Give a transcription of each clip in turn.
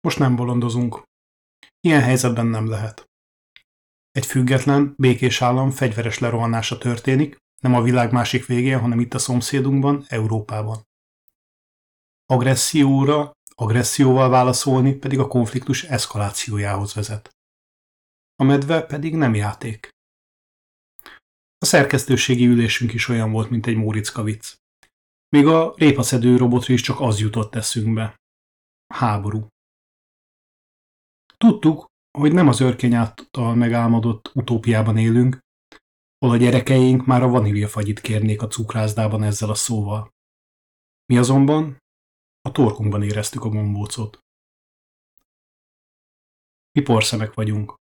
Most nem bolondozunk. Ilyen helyzetben nem lehet. Egy független, békés állam fegyveres lerohanása történik, nem a világ másik végén, hanem itt a szomszédunkban, Európában. Agresszióra, agresszióval válaszolni pedig a konfliktus eszkalációjához vezet. A medve pedig nem játék. A szerkesztőségi ülésünk is olyan volt, mint egy Móricka vicc. Még a répaszedő robotra is csak az jutott eszünkbe. Háború. Tudtuk, hogy nem az örkény által megálmodott utópiában élünk, hol a gyerekeink már a vaníliafagyit kérnék a cukrászdában ezzel a szóval. Mi azonban a torkunkban éreztük a gombócot. Mi porszemek vagyunk.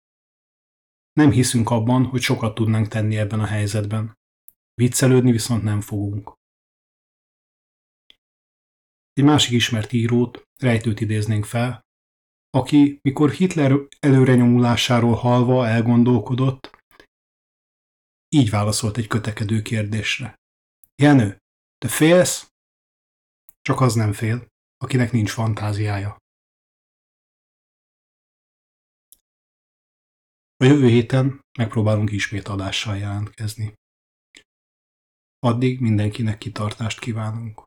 Nem hiszünk abban, hogy sokat tudnánk tenni ebben a helyzetben. Viccelődni viszont nem fogunk. Egy másik ismert írót, rejtőt idéznénk fel, aki, mikor Hitler előrenyomulásáról halva elgondolkodott, így válaszolt egy kötekedő kérdésre. Jenő, te félsz? Csak az nem fél, akinek nincs fantáziája. A jövő héten megpróbálunk ismét adással jelentkezni. Addig mindenkinek kitartást kívánunk.